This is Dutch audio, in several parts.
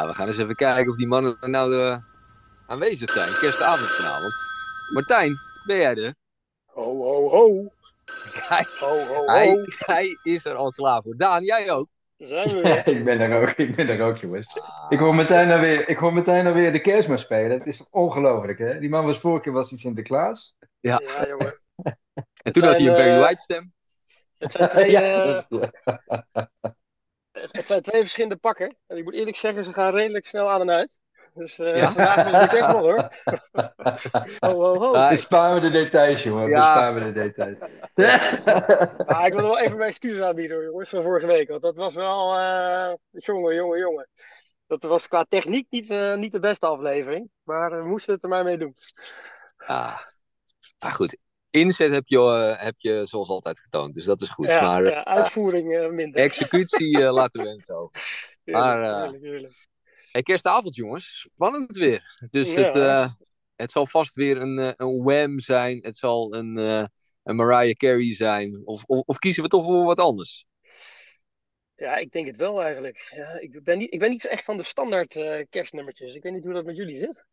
Ja, we gaan eens even kijken of die mannen nou uh, aanwezig zijn. Kerstavond vanavond. Martijn, ben jij er? Ho, ho, ho. Kijk, Ho, ho, ho. hij, hij is er al klaar voor. Daan, jij ook? Zijn we weer. ik ben er ook, ik ben er ook, jongens. Ah, Ik hoor meteen alweer, ik hoor meteen alweer de kerstman spelen. Het is ongelooflijk, hè? Die man was vorige keer was hij Sinterklaas. Ja. Ja, jongen. En toen had hij een Barry eh, White stem. Het zijn twee, eh, ja. Het zijn twee verschillende pakken. En ik moet eerlijk zeggen, ze gaan redelijk snel aan en uit. Dus eh, Ja. vandaag het de kerstman hoor. Ho, ho, ho. Ah, Bespaar me de details, jongen. Ja. Bespaar me de details. Ah, ik wil wel even mijn excuses aanbieden hoor, jongens, van vorige week. Want dat was wel, eh jongen, jongen, jongen. Dat was qua techniek niet, eh, niet de beste aflevering. Maar we moesten het er maar mee doen. ah. ah, goed. Inzet heb je, eh, heb je zoals altijd getoond, dus dat is goed. Ja, maar eh, ja, uitvoering eh, minder. executie eh, laten we over. Heerlijk, maar, eh, heerlijk, heerlijk. Hey, kerstavond, jongens. Spannend weer. Dus Ja. het, eh, het zal vast weer een, eh, een Wham zijn. Het zal een, eh, een Mariah Carey zijn. Of, of, of kiezen we toch voor wat anders? Ja, ik denk het wel eigenlijk. Ja, ik, ben niet, ik ben niet zo echt van de standaard eh, kerstnummertjes. Ik weet niet hoe dat met jullie zit.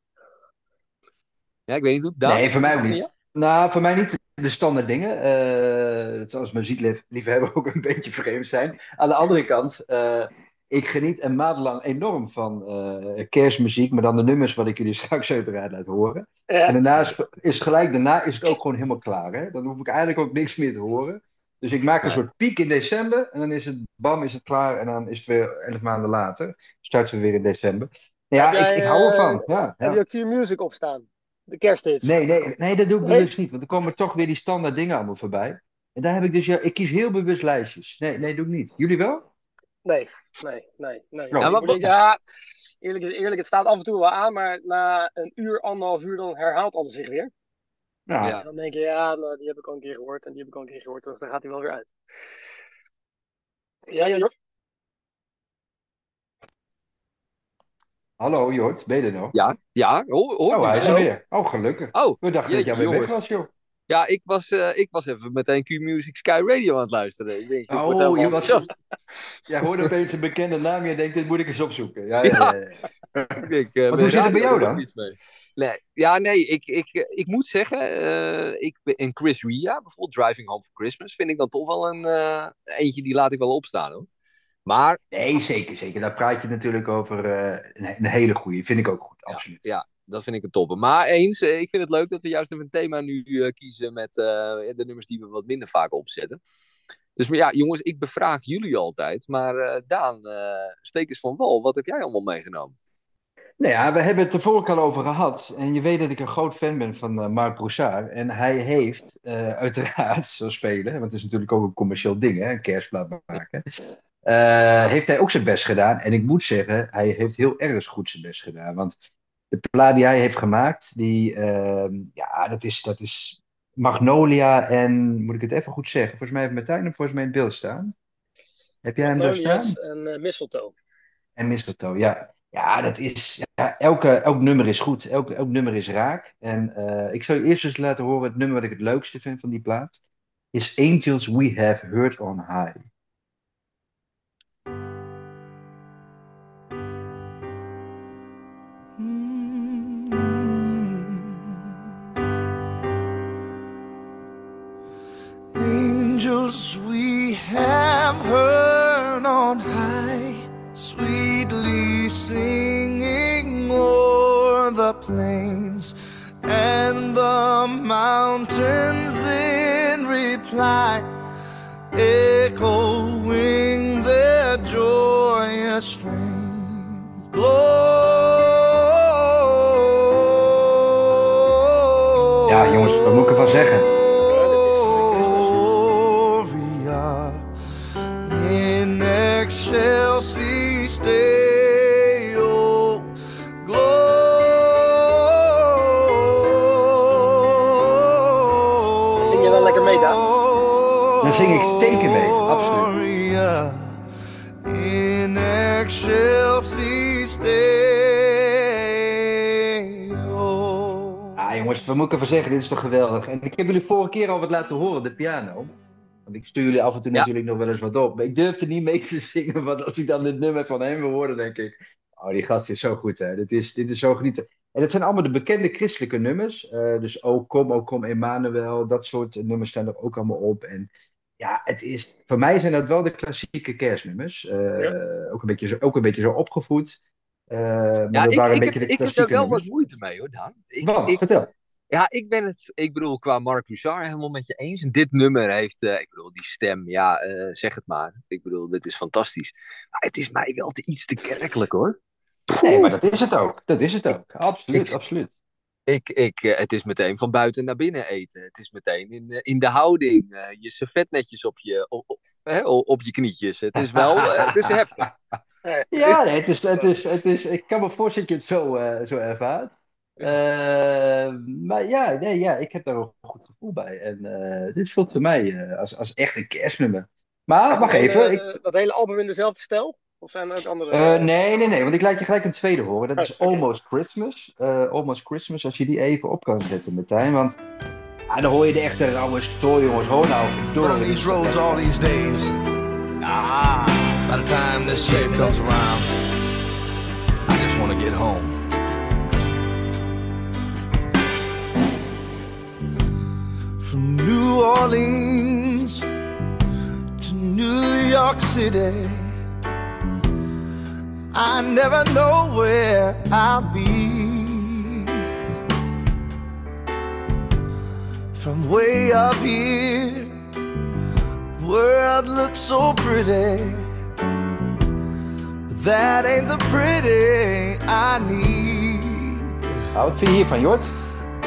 Ja, ik weet niet hoe het daar Nee, voor mij ook Ja? niet. Nou, voor mij niet de standaard dingen. Eh het zal als muziekliefhebber ook een beetje vreemd zijn. Aan de andere kant, eh, ik geniet een maand lang enorm van eh, kerstmuziek, maar dan de nummers wat ik jullie straks uiteraard laat horen. En Ja, daarna is, is gelijk daarna is het ook gewoon helemaal klaar. Hè? Dan hoef ik eigenlijk ook niks meer te horen. Dus ik maak een soort piek in december en dan is het bam, is het klaar en dan is het weer elf maanden later. Starten we weer in december. Ja, jij, ik, ik hou ervan. Ja, heb je Q-Music opstaan? De kersthits? Nee, nee, nee, dat doe ik Nee? bewust niet, want er komen toch weer die standaard dingen allemaal voorbij. En daar heb ik dus, ja, ik kies heel bewust lijstjes. Nee, nee, doe ik niet. Jullie wel? Nee, nee, nee. nee. Ja, moet- wat- ja, eerlijk is eerlijk, het staat af en toe wel aan, maar na een uur, anderhalf uur, dan herhaalt alles zich weer. Nou, Ja. En dan denk je, ja, nou, die heb ik al een keer gehoord en die heb ik al een keer gehoord, dus dan gaat hij wel weer uit. Ja, ja, Jort? Hallo Jort, ben je er nog? Ja, ja, hoor, hoort Oh, hij is er weer. Oh, gelukkig. Oh, We dachten dat jij weer weg was, joh. Ja, ik was, eh, ik was even meteen Q-Music Sky Radio aan het luisteren. Ik denk, Oh, je was- enthousiast. Jij hoorde opeens een bekende naam en je denkt, dit moet ik eens opzoeken. Ja, ja, ja. ja. Ik denk, eh, hoe zit het bij jou dan? Nee, ja, nee, ik, ik, eh, ik moet zeggen, eh, ik, en Chris Ria, bijvoorbeeld Driving Home for Christmas, vind ik dan toch wel een eentje die laat ik wel opstaan hoor. Maar Nee, zeker, zeker. Daar praat je natuurlijk over eh, een, een hele goeie. Vind ik ook goed, absoluut. ja, dat vind ik een topper. Maar eens, eh, ik vind het leuk dat we juist even een thema nu eh, kiezen met de nummers die we wat minder vaak opzetten. Dus maar ja, jongens, ik bevraag jullie altijd. Maar Daan, steek eens van wal. Wat heb jij allemaal meegenomen? Nou ja, we hebben het er vorige al over gehad. En je weet dat ik een groot fan ben van Marc Broussard. En hij heeft uiteraard, zo spelen, want het is natuurlijk ook een commercieel ding, hè, een kerstplaat maken. Eh, heeft hij ook zijn best gedaan. En ik moet zeggen, hij heeft heel erg goed zijn best gedaan. Want de plaat die hij heeft gemaakt, die, ehm, ja, dat is, dat is Magnolia en, moet ik het even goed zeggen? Volgens mij heeft Martijn hem volgens mij in beeld staan. Heb jij hem daar staan? En eh, Mistletoe. En Mistletoe, ja. Ja, dat is, ja, elke, elk nummer is goed. Elk, elk nummer is raak. En eh, ik zal je eerst eens laten horen het nummer wat ik het leukste vind van die plaat. Is Angels We Have Heard on High. Have heard on high, sweetly singing o'er the plains and the mountains in reply, echoing their joyous strain. Glory. Ja, jongens, wat moet ik ervan zeggen? Wat moet ik ervan zeggen? Dit is toch geweldig. En ik heb jullie vorige keer al wat laten horen, de piano. Want ik stuur jullie af en toe Ja. natuurlijk nog wel eens wat op. Maar ik durfde niet mee te zingen, want als ik dan dit nummer van hem wil horen, denk ik... Oh, die gast is zo goed, hè. Dit is, dit is zo genieten. En het zijn allemaal de bekende christelijke nummers. Eh, dus O kom, O kom Emmanuel, dat soort nummers staan er ook allemaal op. En ja, het is, voor mij zijn dat wel de klassieke kerstnummers. Eh, ook, een beetje zo, ook een beetje zo opgevoed. Eh, maar Ja, dat ik, waren een ik, beetje heb, de ik heb daar wel wat moeite mee hoor, Daan. Ik, Wat? ik, Vertel. Ja, ik ben het, ik bedoel, qua Mark Bouchard helemaal met je eens. En dit nummer heeft, eh, ik bedoel, die stem, ja, eh, zeg het maar. Ik bedoel, dit is fantastisch. Maar het is mij wel te iets te kerkelijk hoor. Nee, maar dat is het ook. Dat is het ook. Absoluut, Ik- absoluut. Ik, ik, eh, het is meteen van buiten naar binnen eten. Het is meteen in, in de houding. je servet netjes op je, op, op, hè, op je knietjes. Het is wel, het is heftig. Ja, nee, het is, het is, het is, ik kan me voorstellen dat je het zo, zo ervaart. Eh, maar ja, nee, ja, ik heb daar wel een goed gevoel bij. En eh, dit voelt voor mij eh, als, als echt een kerstnummer. Maar Is wacht dat even. hele- ik- dat hele album in dezelfde stijl? Of zijn er ook andere? eh, nee, nee, nee, want ik laat je gelijk een tweede horen. Dat is Oh, oké. Almost Christmas. Eh, Almost Christmas, als je die even op kan zetten, Martijn. Want ah, dan hoor je de echte rauwe story, jongens. Hoor nou, verdorie. these roads all these days. By the time this year comes around, I just want to get home. From New Orleans to New York City, I never know where I'll be. From way up here world looks so pretty. But that ain't the pretty I need. Nou, wat vind je hiervan, Jort?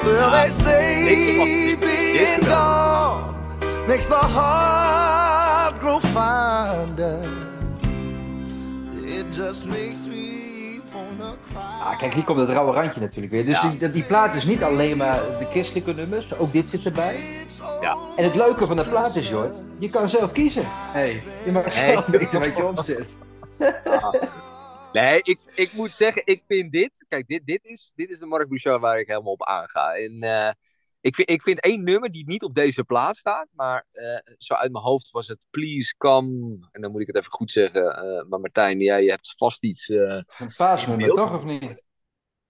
Well, they say being gone makes the heart grow fonder. It just makes me wanna cry. Ah, kijk, hier komt het rauwe randje natuurlijk weer. Dus Ja. die, die plaat is niet alleen maar de christelijke nummers, ook dit zit erbij. Ja. En het leuke van de plaat is, Jort, je kan zelf kiezen. Hey, je mag Hey. zelf weten wat je opzet. Nee, ik, ik moet zeggen, ik vind dit. Kijk, dit, dit, is, dit is de Mark Bouchard waar ik helemaal op aanga. En eh, ik, vind, ik vind één nummer die niet op deze plaat staat. Maar eh, zo uit mijn hoofd was het Please Come. En dan moet ik het even goed zeggen. eh, maar Martijn, jij hebt vast iets. Een paasnummer, toch of niet?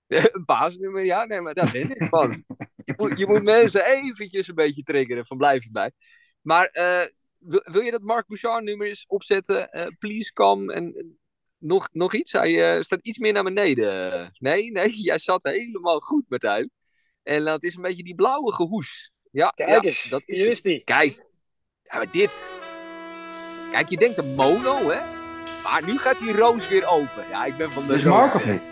een paasnummer, ja, nee, maar daar ben ik van. je, moet, je moet mensen eventjes een beetje triggeren van blijf je bij. Maar wil, wil je dat Mark Bouchard nummer eens opzetten? Please come. En nog, nog iets? Hij eh, staat iets meer naar beneden. Nee, nee, jij zat helemaal goed, Martijn. En dat is een beetje die blauwe hoes. Ja, Kijk ja, eens, dat is hier is die. Kijk, ja, maar dit. Kijk, je denkt een mono, hè? Maar nu gaat die roos weer open. Ja, ik ben van de Dit is roos, Mark of niet?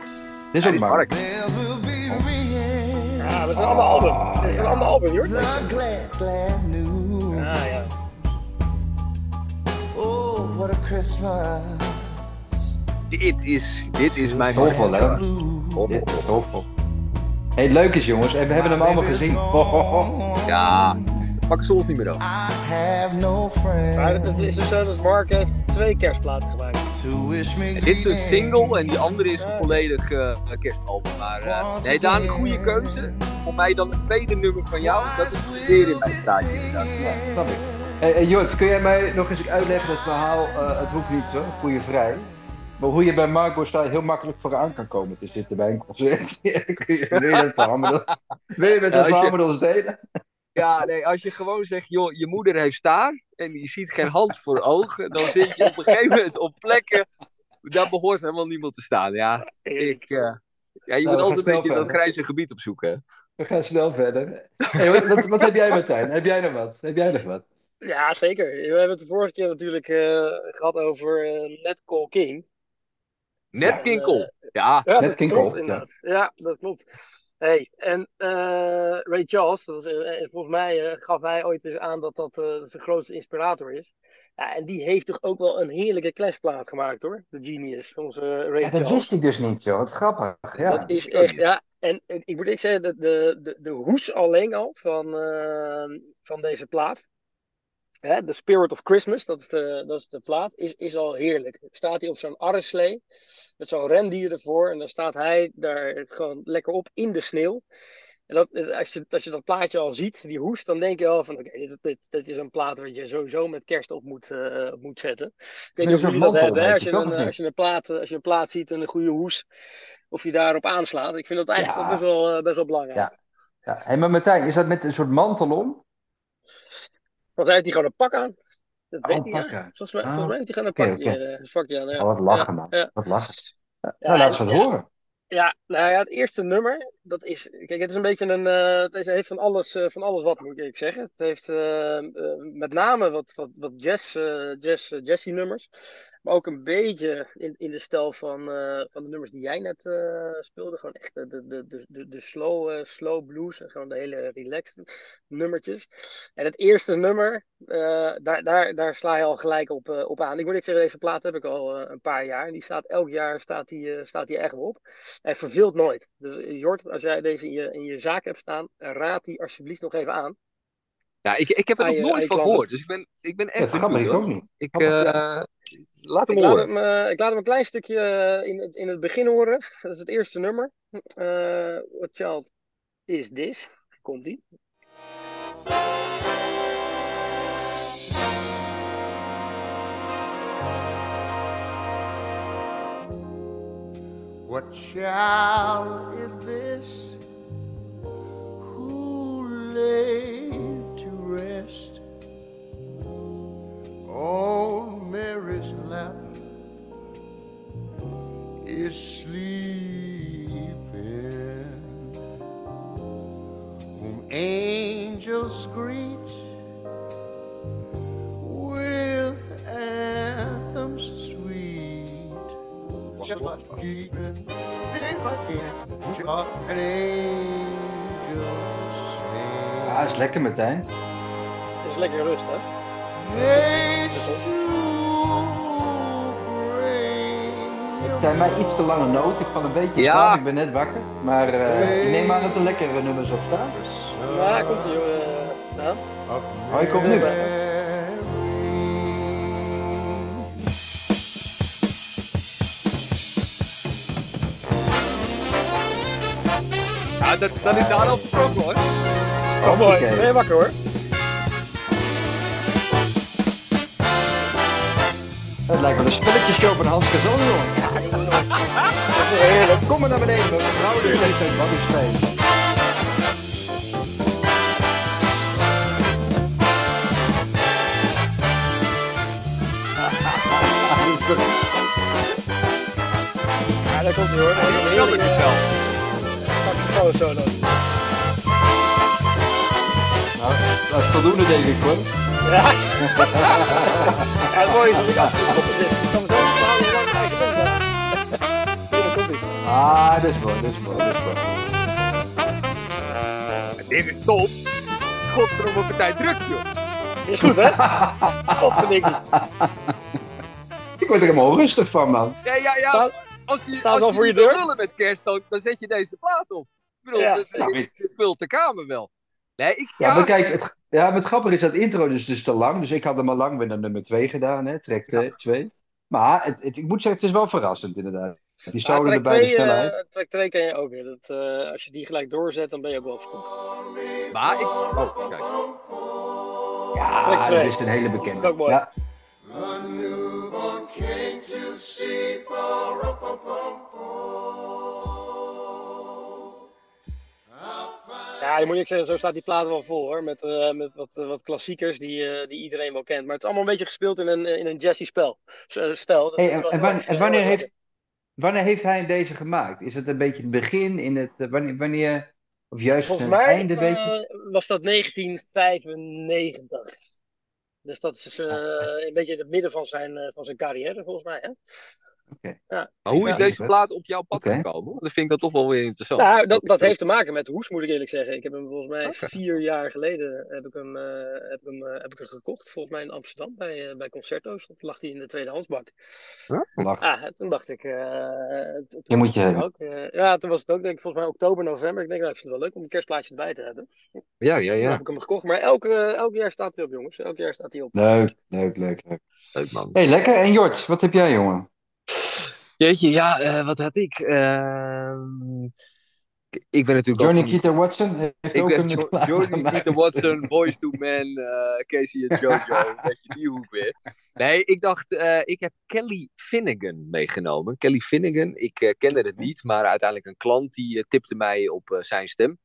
Dit is Ja, ook is Mark. Be ringing Ja, we zijn allemaal album. Dit is een allemaal album, news. Ja, ja. Oh, what a Christmas. Dit is, dit is mijn Hoofdvol, hè? Hey, leuk is jongens, en we hebben hem allemaal gezien. Ja, pak ze ons niet meer have no Maar het is dus zo dat Mark heeft twee kerstplaten gemaakt. to wish me En dit is een single en die andere is een volledig eh, kerstalbum. Maar eh, nee, Daan, een goede keuze. Voor mij dan het tweede nummer van jou. Dat is weer in mijn straatje. Ja, snap ik. Hey, hey, Jort, kun jij mij nog eens uitleggen het verhaal, eh, het hoeft niet hoor, voel je vrij. Maar hoe je bij Marco Style heel makkelijk vooraan kan komen te zitten bij een concert. Kun je, wil je dat met ons- wil je met Ja, dat als je- verhaal delen? Ja, nee, als je gewoon zegt, joh, je moeder heeft staar en je ziet geen hand voor ogen, dan zit je op een gegeven moment op plekken, daar behoort helemaal niemand te staan. Ja, ik, eh, ja je Nou, moet altijd een beetje dat grijze gebied opzoeken. hè. We gaan snel verder. Hey, wat, wat, wat heb jij Martijn? Heb jij nog wat? Heb jij nog wat? Ja, zeker. We hebben het de vorige keer natuurlijk eh, gehad over Nat Cole King. Net Ja, kinkel. Ja, Ja, Net inderdaad. Ja. dat klopt. Hey, en eh, Ray Charles, dat is, eh, eh, volgens mij eh, gaf hij ooit eens aan dat dat eh, zijn grootste inspirator is. Ja, en die heeft toch ook wel een heerlijke clashplaat gemaakt hoor, de Genius, onze eh, Ray Ja, dat Charles. wist ik dus niet, joh. Wat grappig. Ja. Dat is echt, ja. En eh, ik moet ik zeggen, de, de, de, de hoes alleen al van, eh, van deze plaat. Hè, The Spirit of Christmas, dat is de, dat is de plaat, is, is al heerlijk. Staat hij op zo'n arreslee met zo'n rendier ervoor. En dan staat hij daar gewoon lekker op in de sneeuw. En dat, als, je, als je dat plaatje al ziet, die hoest, dan denk je wel van oké, dit, dit, dit is een plaat wat je sowieso met kerst op moet, uh, op moet zetten. Ik weet niet of jullie dat hebben, hè? Als, je een, als, je een plaat, als je een plaat ziet en een goede hoes, of je daarop aanslaat. Ik vind dat eigenlijk ja. best, wel, best wel belangrijk. Ja. ja. Hey, maar Martijn, is dat met een soort mantel om? Want hij heeft hij gewoon een pak aan. Dat weet ik niet. Volgens, mij, ah. volgens mij heeft hij gewoon een pak, okay, pakje aan. Ja. Oh, wat lachen, man. Wat lachen. nou, laat eens wat horen. Ja, nou ja, het eerste nummer, dat is, kijk, het is een beetje een, uh, het heeft van alles, uh, van alles wat, moet ik zeggen. Het heeft uh, met name wat, wat, wat jazz, jazz, jazzy nummers, ook een beetje in, in de stijl van, van de nummers die jij net speelde. Gewoon echt de, de, de, de, de slow, slow blues en gewoon de hele relaxed nummertjes. En het eerste nummer, daar, daar, daar sla je al gelijk op, op aan. Ik moet ik zeggen, deze plaat heb ik al een paar jaar. En die staat, elk jaar staat die, staat die echt op. Hij verveelt nooit. Dus Jort, als jij deze in je, in je zaak hebt staan, raad die alsjeblieft nog even aan. Ja, ik, ik heb er nog je, nooit van gehoord, dus ik ben, ik ben echt ja, benieuwd. Ik ook niet. Ik, uh, laat hem ik horen. Laat hem, uh, ik laat hem een klein stukje in, het, in het begin horen. Dat is het eerste nummer. Uh, What Child Is This? Komt-ie. What child is this who lay rest on Mary's lap is sleeping, whom angels greet with anthems sweet? just what keeping. This is. Ja, ah, lekker Martijn. Lekker rustig. Het zijn mij iets te lange noten. Ik kan een beetje ja. staan. Ik ben net wakker. Maar uh, ik neem aan dat er lekkere nummers op staan. Ja, komt ie. Uh, ja. Oh, ik kom nu. Ja, dat, dat is daar al vertrokken hoor. Oh, mooi. Ben je wakker hoor? Het lijkt wel een spelletjeshow van Hans Kazan, dat is heerlijk. Kom maar naar beneden. Mevrouw de leeftijd, wat is spelen. Ja, daar komt hij hoor. Dat kan ik wel saxofoon solo. Nou, dat is voldoende denk ik hoor. Ja. ja het mooie is dat ik achter de zit. Ik kan mezelf verhouden hoe lang ik ben. Ah, dat is mooi, dat is mooi, dat is mooi. Dit is top. Godverdomme op een tijd druk joh. Is goed hè? Godverdikke. Ik word er helemaal rustig van man. Ja, ja, ja als je, Staan als al voor je deur? lullen met kerst, dan, dan zet je deze plaat op. Ik bedoel, ja, dit, dit, dit vult de kamer wel. Nee, ik, ja, ja, maar kijk, het, ja, maar het grappige is dat intro dus, dus te lang. Dus ik had hem al lang weer naar nummer 2 gedaan, hè, track 2. Ja. Maar het, het, ik moet zeggen, het is wel verrassend inderdaad. Die zouden ja, erbij de snelheid. Uh, track 2 ken je ook weer. Dat, uh, als je die gelijk doorzet, dan ben je ook wel verkocht. Maar ik... Oh, kijk. Ja, dat is een hele bekende. Dat is ook mooi. Ja. Ja, je moet niet zeggen, zo staat die plaat wel vol hoor. Met, uh, met wat, uh, wat klassiekers die, uh, die iedereen wel kent. Maar het is allemaal een beetje gespeeld in een, in een jazzy spel. Stel. Hey, en, en, wanneer, en wanneer, heeft, wanneer heeft hij deze gemaakt? Is het een beetje het begin? In het, wanneer, wanneer, of juist Volgens het mij einde? Beetje? was dat 1995. Dus dat is een beetje in het midden van zijn, van zijn carrière volgens mij. Hè? Okay. Ja. Maar hoe is deze plaat op jouw pad okay. gekomen? Dat vind ik dat toch wel weer interessant. Nou, dat, dat heeft te maken met hoes, moet ik eerlijk zeggen. Ik heb hem volgens mij okay. vier jaar geleden heb ik hem, uh, heb ik hem, uh, heb ik hem gekocht. Volgens mij in Amsterdam bij, uh, bij Concerto's. Dat lag hij in de tweedehandsbak. Huh? Ah, toen dacht ik... je moet je hebben. Ook, ja, toen was het ook denk ik volgens mij oktober, november. Ik denk, nou, ik vind het wel leuk om een kerstplaatje erbij te hebben. Ja, ja, ja. Toen heb ik hem gekocht. Maar elke, elk jaar staat hij op, jongens. Elk jaar staat hij op. Leuk, leuk, leuk. Leuk, leuk man. hey, lekker. En Jort, wat heb jij, jongen? Jeetje, ja, uh, wat had ik? Uh, Ik ben natuurlijk Johnny Keaton Watson heeft Ik ook ben een Jo- plaat Johnny. Keaton Watson, Boys to Men, eh, Casey en Jojo. Weet je, die hoek weer. Nee, ik dacht, eh, ik heb Kelly Finnegan meegenomen. Kelly Finnegan, ik eh, kende het niet, maar uiteindelijk een klant die eh, tipte mij op eh, zijn stem.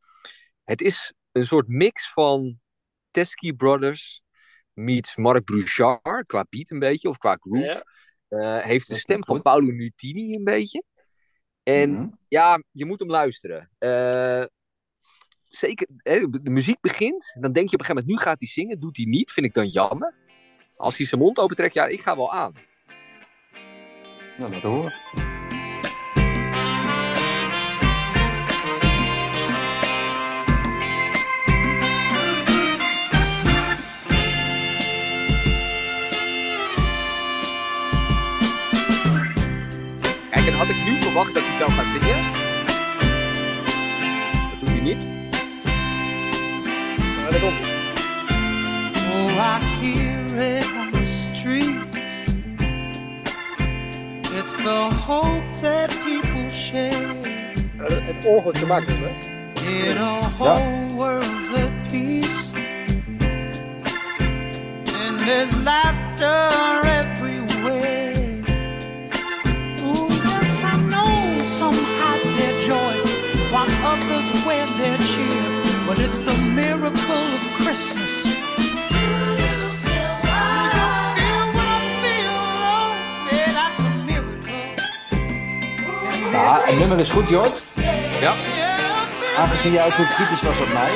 Het is een soort mix van Teskey Brothers meets Mark Brouchard, qua beat een beetje, of qua groove. Ja. Eh, heeft de stem van. Paolo Nutini een beetje. En Mhm. ja, je moet hem luisteren. Eh, zeker, hè, de muziek begint, dan denk je op een gegeven moment, nu gaat hij zingen, doet hij niet, vind ik dan jammer. Als hij zijn mond opentrekt, ja, ik ga wel aan. Ja, dat hoor. Had ik nu verwacht dat hij zou gaan zingen. Dat doet hij niet. Maar daar komt hij. Oh, I hear it on the streets. It's the hope that people share Ja, het- Het orgeltje maakt het, hè? in a whole world's at peace. And there's laughter everywhere. Some hide their joy while others wear their cheer. But it's the miracle of Christmas. Ja, het nummer is goed, Jort. Ja. Aangezien jij zo kritisch was op mij.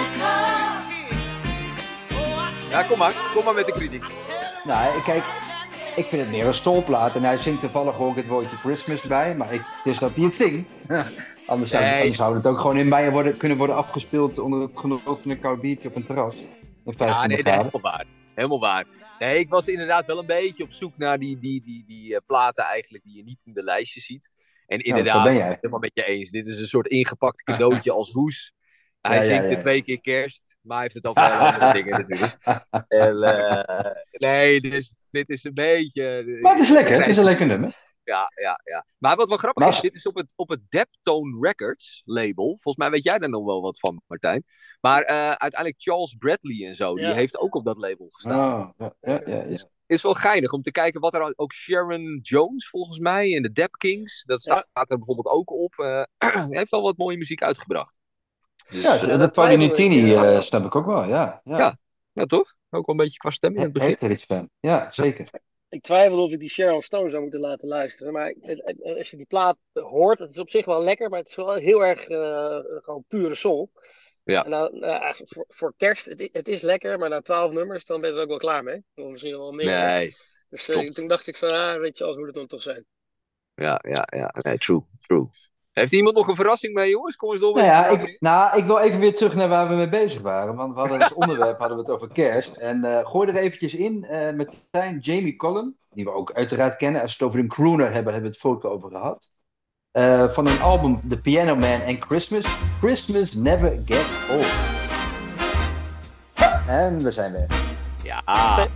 Ja, kom maar. Kom maar met de kritiek. Nou, kijk, ik vind het meer een stolplaat. En hij zingt toevallig ook het woordje Christmas bij. Maar ik, het is dat hij het zingt. anders, zou, Nee. anders zou het ook gewoon in mei worden, kunnen worden afgespeeld onder het genot van een koud biertje op een terras. Met 15 Ja, nee, helemaal waar. Helemaal waar. Nee, ik was inderdaad wel een beetje op zoek naar die, die, die, die eh, platen eigenlijk die je niet in de lijstje ziet. En dat inderdaad, ben jij. ben het helemaal met je eens. Dit is een soort ingepakt cadeautje als hoes. Hij Ja, zingt ja. er twee keer kerst, maar hij heeft het over hele andere dingen natuurlijk. En, eh, nee, dus, dit is een beetje... Maar het is lekker, het is een lekker nummer. Ja, ja, ja. Maar wat wel grappig Maar is, dit is op het, op het Deptone Records label. Volgens mij weet jij daar nog wel wat van, Martijn. Maar eh, uiteindelijk Charles Bradley en zo, die heeft ook op dat label gestaan. Oh, ja, ja, ja, ja. is wel geinig om te kijken wat er ook Sharon Jones volgens mij in de Dap Kings, dat staat er bijvoorbeeld ook op. eh, heeft wel wat mooie muziek uitgebracht. Dus, Ja, twijfel Nutini ja. eh, snap ik ook wel, ja. ja. Ja. ja, toch? Ook wel een beetje qua stem in het begin. Heeft er iets van. Ja, zeker. Ik twijfelde of ik die Sharon Stone zou moeten laten luisteren. Maar als je die plaat hoort, het is op zich wel lekker, maar het is wel heel erg eh, gewoon pure soul. Ja. En dan, eh, voor, voor kerst, het, het is lekker, maar na twaalf nummers, dan ben je er ook wel klaar mee. Of misschien wel meer. Nee, dus eh, toen dacht ik van, ah, weet je, als moet het dan toch zijn. ja, ja, ja. Nee, true, true. Heeft iemand nog een verrassing mee, jongens? Kom eens door met Nou ja, ik, nou, ik wil even weer terug naar waar we mee bezig waren. Want we hadden als onderwerp hadden we het over kerst. En eh, gooi er eventjes in eh met zijn Jamie Collin, die we ook uiteraard kennen. Als we het over een crooner hebben, hebben we het vorige over gehad. Eh, van een album The Piano Man and Christmas. Christmas Never Get Old. En we zijn weer. Ja,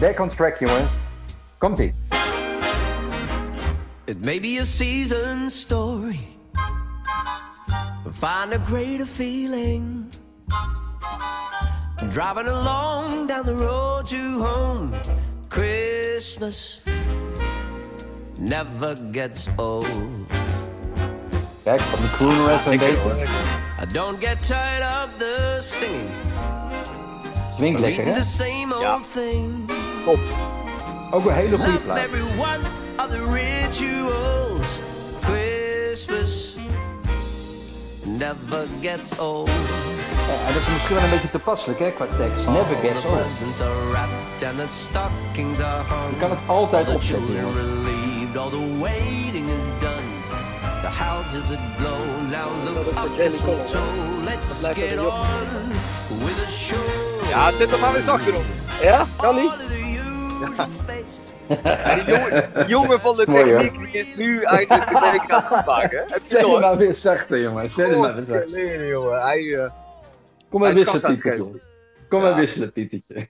Back on track, jongens. Komt-ie. It may be a season story. Find a greater feeling. Driving along down the road to home. Christmas never gets old. Van de crooner even een. I don't get tired of the singing. Swingt lekker, hè? the same old thing. Ook een hele goede plaat. every one of the rituals. Christmas never gets old. Ja, en dat is misschien wel een beetje toepasselijk, hè, qua tekst. Never gets old. Je kan het altijd opzetten, now look up. Let's get er on with a show. ja zet hem maar weer zachter op. Ja, kan niet. Ja, die jongen, die jongen van de Mooi, techniek die is nu eigenlijk de week aan het maken. Zet het hem maar weer zachter, jongen. Zet hem maar weer zachter. Jongen. Hij, eh, Kom maar wisselen, jongen. Kom maar Ja. wisselen, Pietje.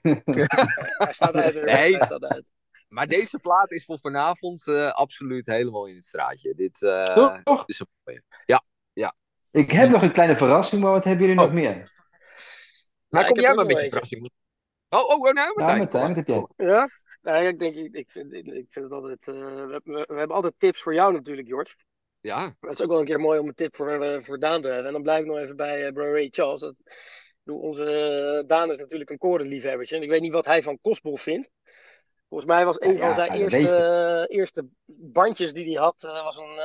Hij staat uit. Nee. Hij staat uit. Maar deze plaat is voor vanavond eh, absoluut helemaal in het straatje. Dit eh, Toch? Toch? is een mooie. Ja, ja. Ik heb nog een kleine verrassing, maar wat hebben jullie nog Oh. meer? Maar ik kom jij maar met nog je eentje. verrassing. Oh, oh, oh nou, Ja, Martijn. Martijn, wat heb jij? Ja? Nou, ik denk, ik, ik, vind, ik, vind het altijd. eh, we, we, we hebben altijd tips voor jou natuurlijk, Jort. Ja, Maar het is ook wel een keer mooi om een tip voor, eh, voor Daan te hebben. En dan blijf ik nog even bij bro Ray Charles. Dat, onze Daan is natuurlijk een korenliefhebbertje. En ik weet niet wat hij van Kostbol vindt. Volgens mij was een Ja, van zijn eerste, eerste bandjes die hij had, was een,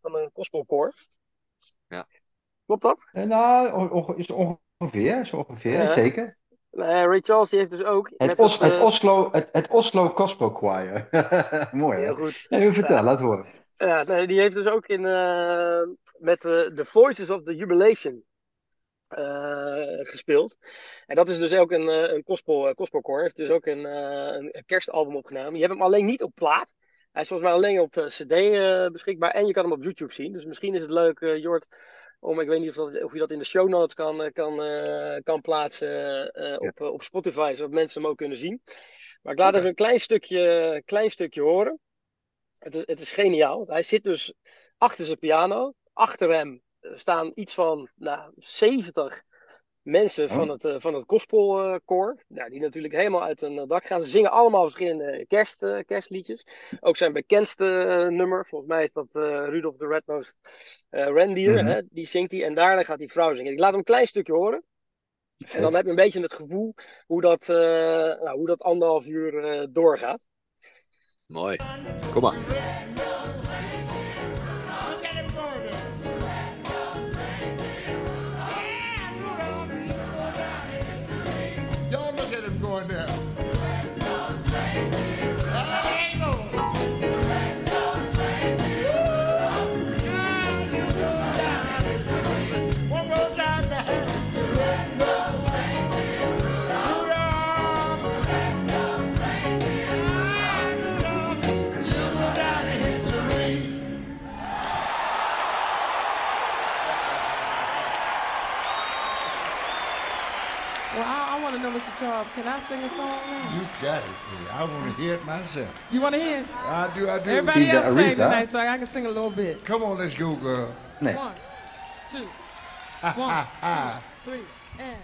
van een Kostbolkoor. Ja. Klopt dat? Nou, is ongeveer, zo ongeveer, Ja. zeker. Nee, Ray Charles die heeft dus ook... Het, met Os, dat, het, eh, Oslo, het, het Oslo Gospel Choir. Mooi, hè? Heel goed. Nee, vertel, Ja. laat horen. Ja, nee, die heeft dus ook in, eh, met eh, The Voices of the Jubilation eh, gespeeld. En dat is dus ook een, eh, een gospel, uh, gospelkoor. Heeft dus ook een, eh, een, kerstalbum opgenomen. Je hebt hem alleen niet op plaat. Hij is volgens mij alleen op eh, CD eh, beschikbaar. En je kan hem op YouTube zien. Dus misschien is het leuk, eh, Jort, om, ik weet niet of, dat, of je dat in de show notes kan, eh, kan, eh, kan plaatsen eh, op, op Spotify, zodat mensen hem ook kunnen zien. Maar ik laat even een klein stukje, klein stukje horen. Het is, het is geniaal. Hij zit dus achter zijn piano. Achter hem staan iets van nou, 70 mensen Oh. van het, eh, van het gospelkoor. nou, die natuurlijk helemaal uit hun dak gaan. Ze zingen allemaal verschillende kerst, eh, kerstliedjes. Ook zijn bekendste eh, nummer. Volgens mij is dat Rudolph the Red-Nosed eh, Reindeer. Mhm. hè? Die zingt hij. En daarna gaat die vrouw zingen. Ik laat hem een klein stukje horen. En dan heb je een beetje het gevoel hoe dat, nou, hoe dat anderhalf uur doorgaat. mooi. Kom maar. Charles, can I sing a song now? You got it. I want to hear it myself. You want to hear it? I do, I do. Everybody He's a else sang tonight, so I can sing a little bit. Come on, let's go, girl. Nee. One, two, one, two, three, and.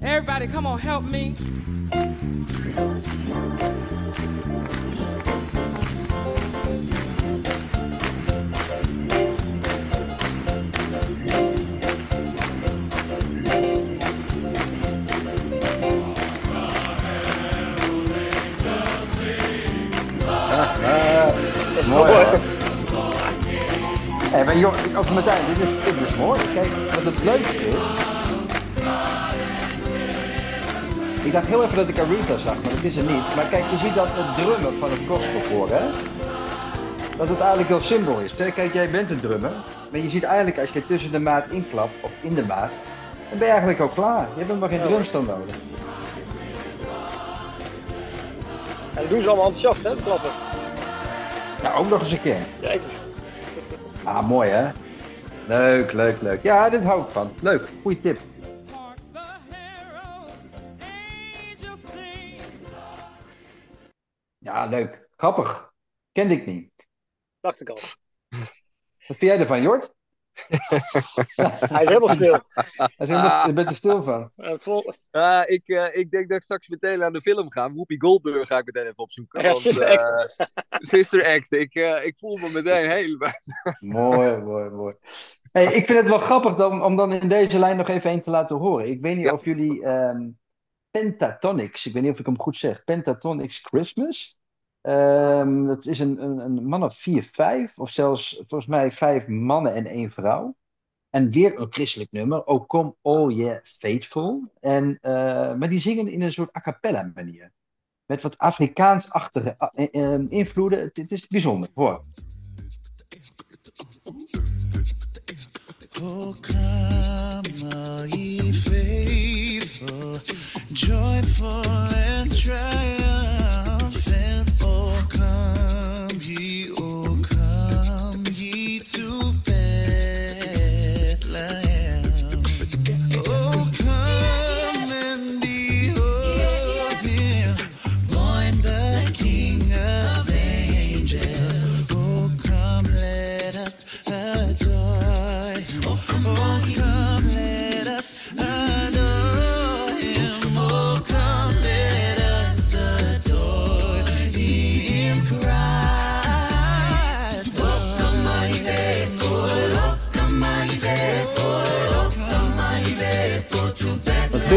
Everybody, come on, help me. Dat is Mooi, toch mooi. Hé, maar joh, ook Martijn, dit is, dit is mooi. Kijk, wat het leukste is. Ik dacht heel even dat ik Aretha zag, maar dat is er niet. Maar kijk, je ziet dat het drummen van het gospelkoor, hè? Dat het eigenlijk heel simpel is. Kijk, jij bent een drummer, maar je ziet eigenlijk als je tussen de maat inklapt, of in de maat, dan ben je eigenlijk al klaar. Je hebt nog maar geen drumstand nodig. En doen ze allemaal enthousiast, hè? Klappen. Nou, ook nog eens een keer. Kijk eens. Ah, mooi hè? Leuk, leuk, leuk. Ja, dit hou ik van. Leuk, goeie tip. Ja, leuk. Grappig. Kende ik niet. Dacht ik al. Wat vind jij ervan, Jort? Hij is helemaal stil. Daar ben je- je bent er stil van. Ah, ik, eh, ik denk dat ik straks meteen aan de film ga. Whoopi Goldberg ga ik meteen even opzoeken. Ja, want, Sister eh, Sister Act. Ik, eh, ik voel me meteen helemaal... Mooi, mooi, mooi. Hey, ik vind het wel grappig dan, om dan in deze lijn nog even een te laten horen. Ik weet niet Ja. of jullie ehm, Pentatonics, ik weet niet of ik hem goed zeg, Pentatonics Christmas. Ehm, dat is een, een, een man of vier, vijf, of zelfs volgens mij vijf mannen en één vrouw. En weer een christelijk nummer, O Come All Ye Faithful. En, eh, maar die zingen in een soort a cappella manier. Met wat Afrikaans-achtige eh, eh, invloeden. Het, het is bijzonder, hoor. Oh, come, all ye faithful, joyful and triumphant.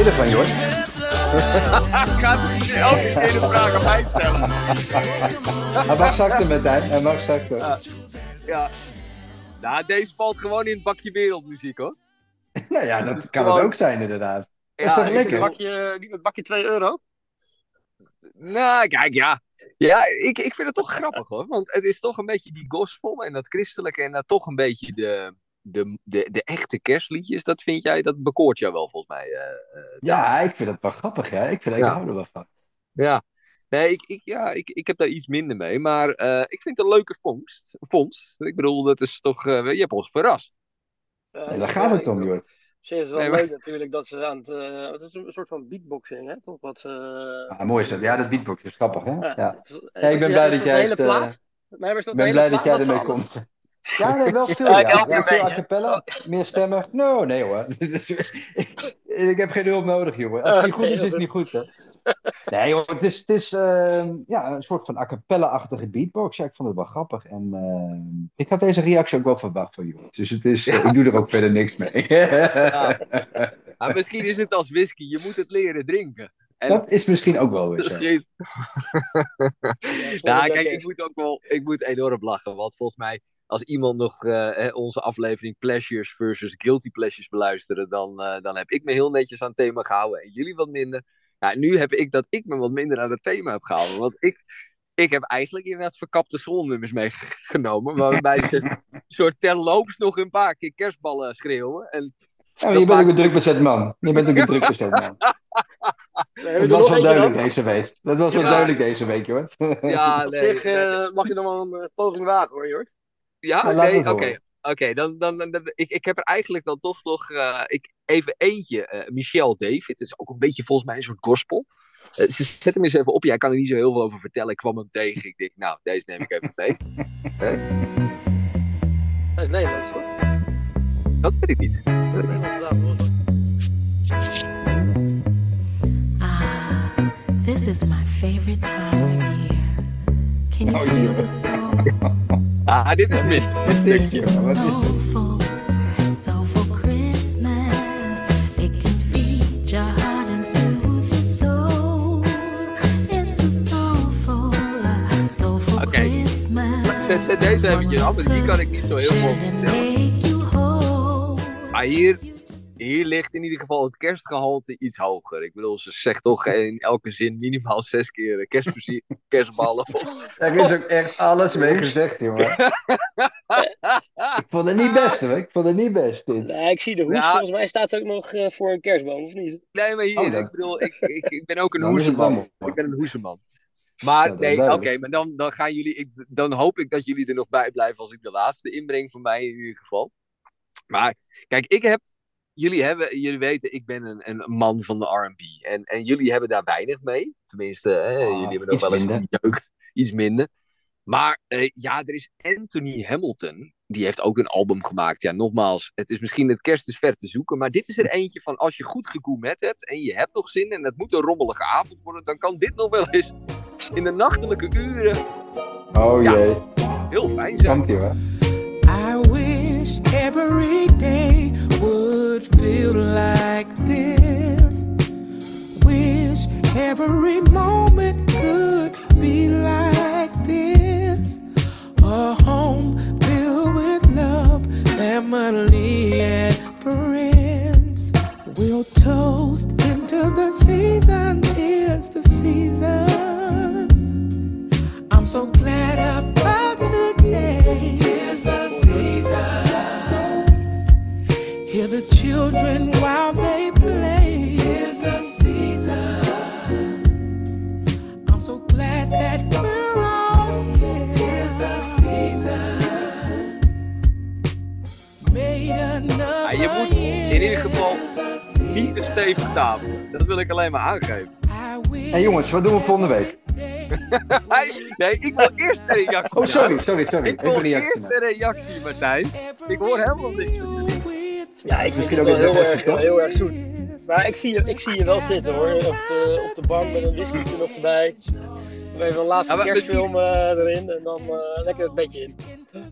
Vind je ervan, Jort? Het niet elke keer de vraag aan mij stellen? Hij mag zachter met hij. Hij mag zachter. Ja. Nou, deze valt gewoon in het bakje wereldmuziek hoor. Nou ja, dat kan gewoon- het ook zijn inderdaad. Dat Ja, is toch ik lekker? Bakje, niet met bakje 2 euro? Nou, kijk, ja. Ja, ik, ik vind het toch grappig hoor. Want het is toch een beetje die gospel en dat christelijke en dat toch een beetje de, de, de, de echte kerstliedjes. Dat vind jij, dat bekoort jou wel volgens mij. eh, eh. Ja, ik vind het wel grappig, ja. Ik, vind, ik Ja. hou er wel van. Ja. Nee, ik, ik, ja, ik, ik heb daar iets minder mee. Maar eh, ik vind het een leuke vondst. vondst. Ik bedoel, dat is toch... eh, je hebt ons verrast. Ja, daar gaat het om, Jort. Ze is wel Nee, maar- leuk natuurlijk dat ze aan het... het is een soort van beatboxing, hè? Toch? Wat. Ah, mooi is dat. Ja, dat beatbox is grappig, hè? Ja. Ik ben blij dat jij de hele het, eh, plaat? Nee, maar is dat Ik ben blij dat jij ermee komt. Ja, nee, wel veel. Ja, Ja, ik help je ja, een veel meer stemmen. No, nee hoor. Ik, heb geen hulp nodig, jongen. Als het niet goed is, is het niet goed, hè. Nee, hoor, het is, het is ehm, ja, een soort van a cappella-achtige beatbox. Ja, ik vond het wel grappig. En ehm, ik had deze reactie ook wel verwacht van jullie. Dus het is, ik doe er ook verder niks mee. Maar misschien is het als whisky. Je moet het leren drinken. En Dat is misschien ook wel weer zo. Is nou, kijk, ik moet ook wel, ik moet enorm lachen. Want volgens mij, als iemand nog eh, hè, onze aflevering Pleasures versus Guilty Pleasures beluisteren, dan, eh, dan heb ik me heel netjes aan het thema gehouden en jullie wat minder. Ja, nu heb ik dat ik me wat minder aan het thema heb gehouden. Want ik, ik heb eigenlijk inderdaad verkapte schoolnummers meegenomen. Waarbij ze een soort terloops nog een paar keer kerstballen schreeuwen. En Ja, je bent ook een druk bezet man. Je bent ook een druk bezet man. Nee, Dat was wel duidelijk dan? deze week. Dat was wel Ja. duidelijk deze week, hoor. ja, Op nee, zich nee, eh, mag je nog wel een eh, poging wagen hoor, Jort. Ja, Nou, nee, oké. Oké, dan, dan, dan, dan- ik, ik heb er eigenlijk dan toch nog eh, ik, even eentje. eh Michel David, dat is ook een beetje volgens mij een soort gospel. Eh, ze- zet hem eens even op. Jij kan er niet zo heel veel over vertellen. Ik kwam hem tegen. Ik denk, nou, deze neem ik even mee. Hij is Nederlands toch? Dat weet ik niet. Volgens mij. Ah, this is my favorite time of year. Can you Oh, feel the soul? Ah, dit is mis. Wat is dit? soulful, soulful Christmas. It can feed your heart and soothe your soul. It's a soulful, soulful Oké. Christmas. Zet, zet deze eventjes af, want hier kan ik niet zo heel veel vertellen. Maar hier, hier ligt in ieder geval het kerstgehalte iets hoger. Ik bedoel, ze zegt toch in elke zin minimaal zes keer eh, kerstmuziek, kerstballen. Er is ook echt alles mee gezegd, jongen. Ik vond het niet best, hoor. Ik vond het niet best, dit. Nee, ik zie de hoes. Ja. Volgens mij staat ze ook nog eh, voor een kerstboom, of niet? Nee, maar hier, Oh, ik bedoel, ik, ik, ik ben ook een hoezeman. mooi. Ik ben een hoezeman. Maar nee, oké, maar dan, dan gaan jullie, ik, dan hoop ik dat jullie er nog bij blijven als ik de laatste inbreng van mij in ieder geval. Maar kijk, ik heb, jullie hebben, jullie weten, ik ben een, een man van de R&B. En, en jullie hebben daar weinig mee. Tenminste, hè, Ah, jullie hebben nog wel eens jeugd, iets minder. Maar eh, ja, er is Anthony Hamilton. Die heeft ook een album gemaakt. Ja, nogmaals, het is misschien het kerst is ver te zoeken. Maar dit is er eentje van als je goed gegourmet hebt. En je hebt nog zin en het moet een rommelige avond worden. Dan kan dit nog wel eens in de nachtelijke uren Oh Ja. jee. heel fijn zijn. Komt ie, hoor. I wish every day would feel like this. Wish every moment could be like this. A home filled with love, family, and friends. We'll toast tafel. Dat wil ik alleen maar aangeven. Hé jongens, wat doen we volgende week? Nee, ik wil eerst een reactie. Oh, sorry, sorry, sorry. Ik wil Even eerst een reactie, Martijn. Ik hoor helemaal niks van jullie. Ja, ik vind Misschien het ook wel heel erg, heel erg zoet. Maar ik zie, je, ik zie je wel zitten hoor, op de, op de bank met een whisky nog erbij. Even een laatste Ja, kerstfilm eh, erin en dan eh, lekker het bedje in.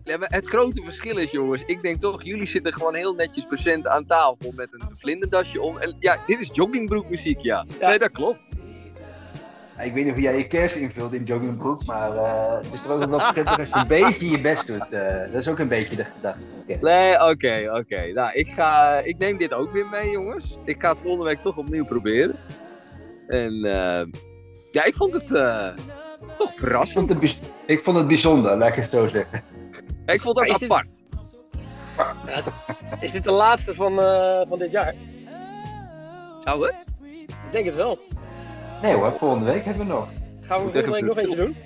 Ja, maar het grote verschil is, jongens, ik denk toch, jullie zitten gewoon heel netjes procent aan tafel met een vlinderdasje om. En ja, dit is joggingbroekmuziek, ja. Ja. Nee, dat klopt. Ja, Ik weet niet of jij je kerst invult in joggingbroek, maar eh, het is toch ook wel prettig als je een beetje je best doet. eh, dat is ook een beetje de gedachte. Oké. Nee, oké, oké. Nou, ik, ga, ik neem dit ook weer mee, jongens. Ik ga het volgende week toch opnieuw proberen. En eh, ja, ik vond het eh, toch Ik, verrassend. vond het ik vond het bijzonder, laat ik het zo zeggen. Ik vond het dit- apart. Is dit de laatste van, eh, van dit jaar? Zou het? Ik denk het wel. Nee hoor, volgende week hebben we nog. Gaan we volgende week een nog eentje doen?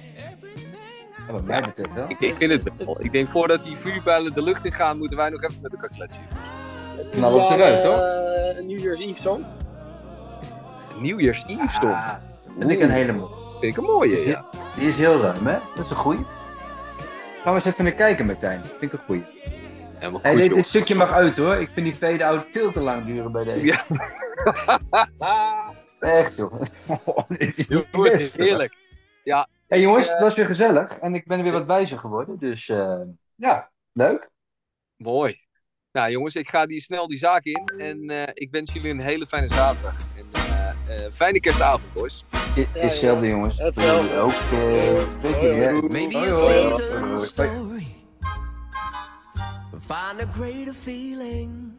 Ja, wat mij betreft wel. Ik, ik vind het wel. Ik denk voordat die vuurpijlen de lucht in gaan, moeten wij nog even met elkaar kletsen. Knal op eruit, hoor. Eh, Een New Year's Eve song. Nieuwjaars Eve stond. Ah, vind ik een hele mooie. Vind ik een mooie, ja. Die is heel ruim, hè? Dat is een goeie. Gaan we eens even naar kijken, Martijn. Vind ik een goeie. Helemaal Hey, goed, dit, joh. stukje mag uit hoor. Ik vind die fade-out veel te lang duren bij deze. Ja. Echt joh. dit is niet best, heerlijk. Hey jongens, Ik, het eh, was weer gezellig. En ik ben weer wat wijzer geworden. Dus eh, ja, leuk. Mooi. Nou jongens, ik ga die snel die zaak in. En eh, ik wens jullie een hele fijne zaterdag. En eh, eh, fijne kerstavond, boys. I- Ja, Is hetzelfde jongens. Hetzelfde. Voor jullie Ook. eh, weet je, hè? Maybe Hoi, a hoi. seasonal Hoi, hoi. story. Find a greater feeling.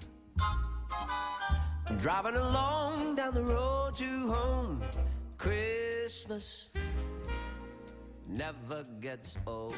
Driving along down the road to home. Christmas never gets old.